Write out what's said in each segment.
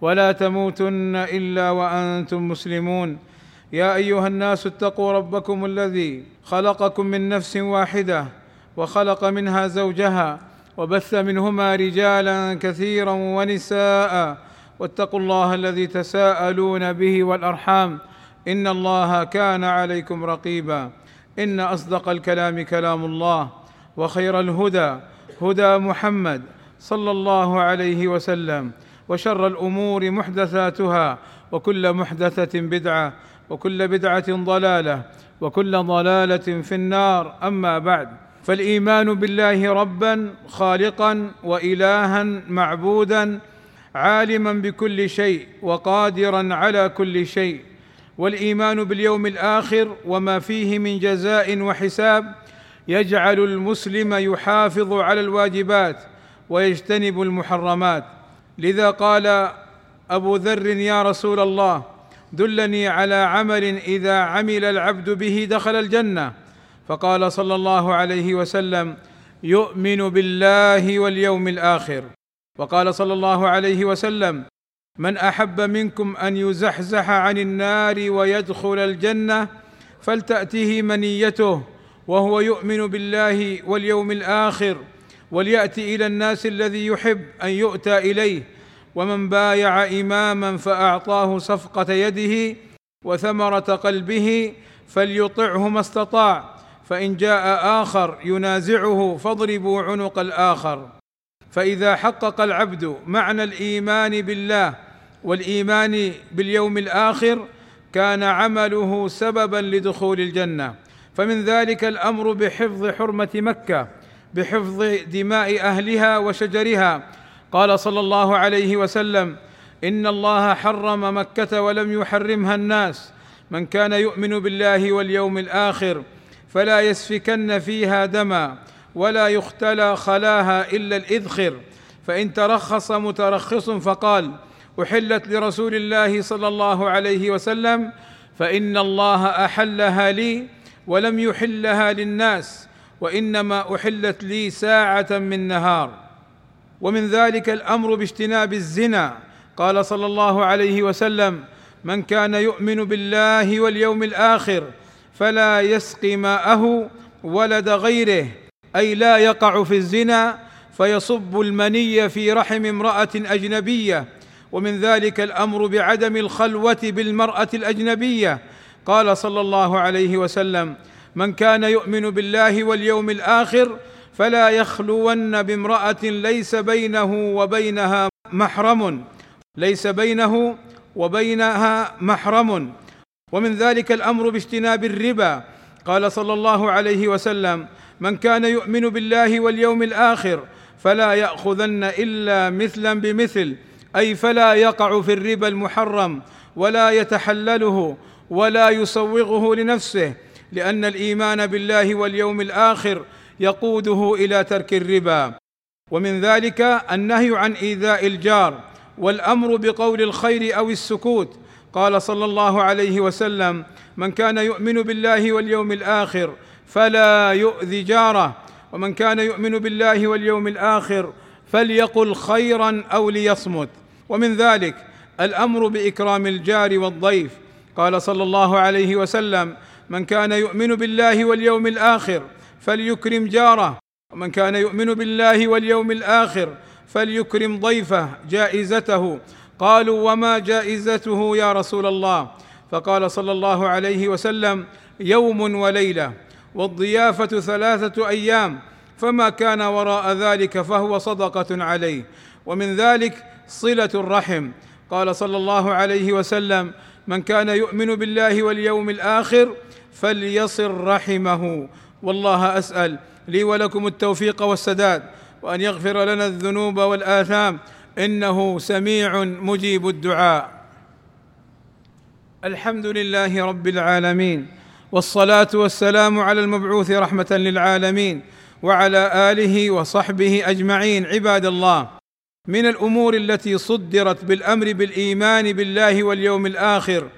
ولا تموتن إلا وأنتم مسلمون. يا أيها الناس اتقوا ربكم الذي خلقكم من نفس واحدة وخلق منها زوجها وبث منهما رجالا كثيرا ونساء واتقوا الله الذي تساءلون به والأرحام. إن الله كان عليكم رقيبا. إن أصدق الكلام كلام الله وخير الهدى هدى محمد صلى الله عليه وسلم. وشر الأمور محدثاتها وكل محدثة بدعة وكل بدعة ضلالة وكل ضلالة في النار. أما بعد فالإيمان بالله ربا خالقا والها معبودا عالما بكل شيء وقادرا على كل شيء. والإيمان باليوم الآخر وما فيه من جزاء وحساب يجعل المسلم يحافظ على الواجبات ويجتنب المحرمات. لذا قال أبو ذر يا رسول الله دلني على عمل إذا عمل العبد به دخل الجنة. فقال صلى الله عليه وسلم يؤمن بالله واليوم الآخر. وقال صلى الله عليه وسلم من أحب منكم أن يزحزح عن النار ويدخل الجنة فلتأته منيته وهو يؤمن بالله واليوم الآخر. وليأتي إلى الناس الذي يحب أن يؤتى إليه ومن بايع إماما فأعطاه صفقة يده وثمرة قلبه فليطعه ما استطاع فإن جاء آخر ينازعه فاضربوا عنق الآخر. فإذا حقق العبد معنى الإيمان بالله والإيمان باليوم الآخر كان عمله سببا لدخول الجنة. فمن ذلك الأمر بحفظ حرمة مكة. بحفظ دماء أهلها وشجرها. قال صلى الله عليه وسلم إن الله حرم مكة ولم يحرمها الناس. من كان يؤمن بالله واليوم الآخر فلا يسفكن فيها دما ولا يختلى خلاها إلا الإذخر. فإن ترخص مترخص فقال أحلت لرسول الله صلى الله عليه وسلم فإن الله أحلها لي ولم يحلها للناس. وإنما أحلت لي ساعة من نهار. ومن ذلك الأمر باجتناب الزنا. قال صلى الله عليه وسلم من كان يؤمن بالله واليوم الآخر فلا يسقي ماءه ولد غيره أي لا يقع في الزنا فيصب المني في رحم امرأة أجنبية. ومن ذلك الأمر بعدم الخلوة بالمرأة الأجنبية. قال صلى الله عليه وسلم من كان يؤمن بالله واليوم الآخر فلا يخلون بامرأة ليس بينه وبينها محرم ليس بينه وبينها محرم. ومن ذلك الأمر باجتناب الربا. قال صلى الله عليه وسلم من كان يؤمن بالله واليوم الآخر فلا يأخذن إلا مثلا بمثل أي فلا يقع في الربا المحرم ولا يتحلله ولا يسوغه لنفسه. لأن الإيمان بالله واليوم الآخر يقوده إلى ترك الربا. ومن ذلك النهي عن إيذاء الجار والأمر بقول الخير أو السكوت. قال صلى الله عليه وسلم من كان يؤمن بالله واليوم الآخر فلا يؤذي جاره ومن كان يؤمن بالله واليوم الآخر فليقل خيرا أو ليصمت ومن ذلك الأمر بإكرام الجار والضيف. قال صلى الله عليه وسلم من كان يؤمن بالله واليوم الآخر فليكرم جاره. ومن كان يؤمن بالله واليوم الآخر فليكرم ضيفه جائزته. قالوا وما جائزته يا رسول الله؟ فقال صلى الله عليه وسلم يوم وليلة والضيافة ثلاثة أيام فما كان وراء ذلك فهو صدقة عليه. ومن ذلك صلة الرحم. قال صلى الله عليه وسلم من كان يؤمن بالله واليوم الآخر فليصل رحمه. والله أسأل لي ولكم التوفيق والسداد وأن يغفر لنا الذنوب والآثام. إنه سميع مجيب الدعاء. الحمد لله رب العالمين والصلاة والسلام على المبعوث رحمة للعالمين وعلى آله وصحبه أجمعين. عباد الله من الأمور التي صدرت بالأمر بالإيمان بالله واليوم الآخر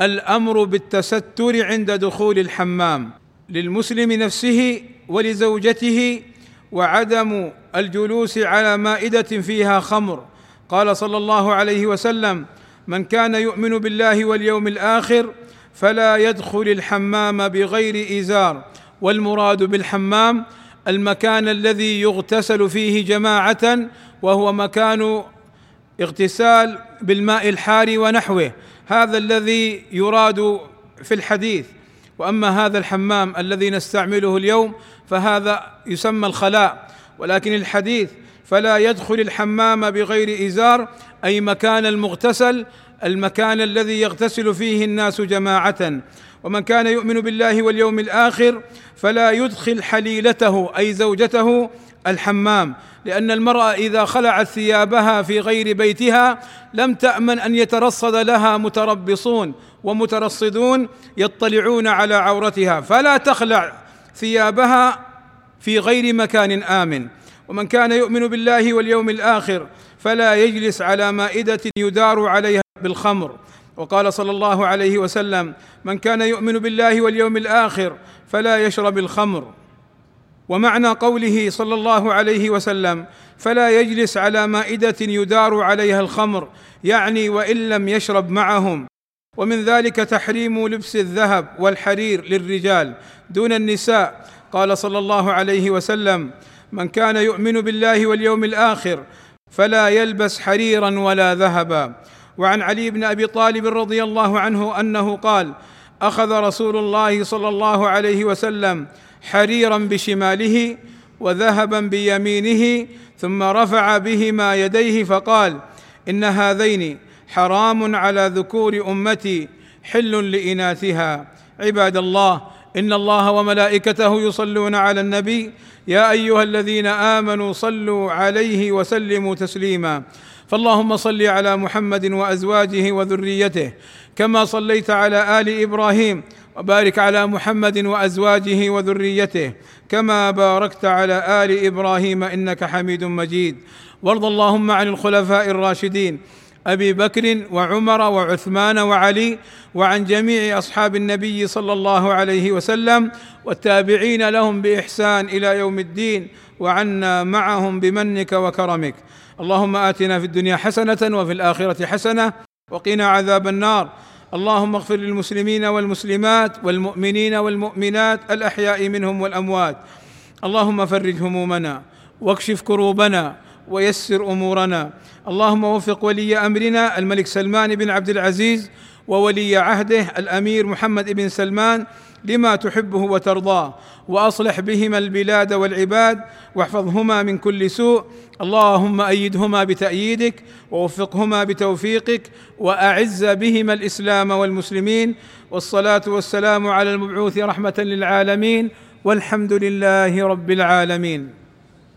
الأمر بالتستر عند دخول الحمام للمسلم نفسه ولزوجته وعدم الجلوس على مائدة فيها خمر. قال صلى الله عليه وسلم من كان يؤمن بالله واليوم الآخر فلا يدخل الحمام بغير إزار والمراد بالحمام المكان الذي يغتسل فيه جماعة وهو مكان اغتسال بالماء الحار ونحوه. هذا الذي يراد في الحديث. وأما هذا الحمام الذي نستعمله اليوم فهذا يسمى الخلاء. ولكن الحديث فلا يدخل الحمام بغير إزار أي مكان المغتسل المكان الذي يغتسل فيه الناس جماعة. ومن كان يؤمن بالله واليوم الآخر فلا يدخل حليلته أي زوجته الحمام لأن المرأة إذا خلعت ثيابها في غير بيتها لم تأمن أن يترصد لها متربصون ومترصدون يطلعون على عورتها. فلا تخلع ثيابها في غير مكان آمن. ومن كان يؤمن بالله واليوم الآخر فلا يجلس على مائدة يدار عليها بالخمر. وقال صلى الله عليه وسلم من كان يؤمن بالله واليوم الآخر فلا يشرب الخمر. ومعنى قوله صلى الله عليه وسلم فلا يجلس على مائدة يدار عليها الخمر يعني وإن لم يشرب معهم. ومن ذلك تحريم لبس الذهب والحرير للرجال دون النساء. قال صلى الله عليه وسلم من كان يؤمن بالله واليوم الآخر فلا يلبس حريرا ولا ذهبا. وعن علي بن أبي طالب رضي الله عنه أنه قال أخذ رسول الله صلى الله عليه وسلم حريرا بشماله وذهبا بيمينه ثم رفع بهما يديه فقال إن هذين حرام على ذكور أمتي حل لإناثها. عباد الله إن الله وملائكته يصلون على النبي يا أيها الذين آمنوا صلوا عليه وسلموا تسليما. فاللهم صل على محمد وأزواجه وذريته كما صليت على آل إبراهيم وبارك على محمد وأزواجه وذريته كما باركت على آل إبراهيم إنك حميد مجيد. وارض اللهم عن الخلفاء الراشدين أبي بكر وعمر وعثمان وعلي وعن جميع أصحاب النبي صلى الله عليه وسلم والتابعين لهم بإحسان إلى يوم الدين وعنا معهم بمنك وكرمك. اللهم آتنا في الدنيا حسنة وفي الآخرة حسنة وقنا عذاب النار. اللهم اغفر للمسلمين والمسلمات والمؤمنين والمؤمنات الأحياء منهم والأموات. اللهم فرج همومنا واكشف كروبنا ويسر أمورنا. اللهم وفق ولي أمرنا الملك سلمان بن عبد العزيز وولي عهده الأمير محمد بن سلمان لما تحبه وترضاه وأصلح بهما البلاد والعباد واحفظهما من كل سوء. اللهم أيدهما بتأييدك ووفقهما بتوفيقك وأعز بهما الإسلام والمسلمين. والصلاة والسلام على المبعوث رحمة للعالمين. والحمد لله رب العالمين.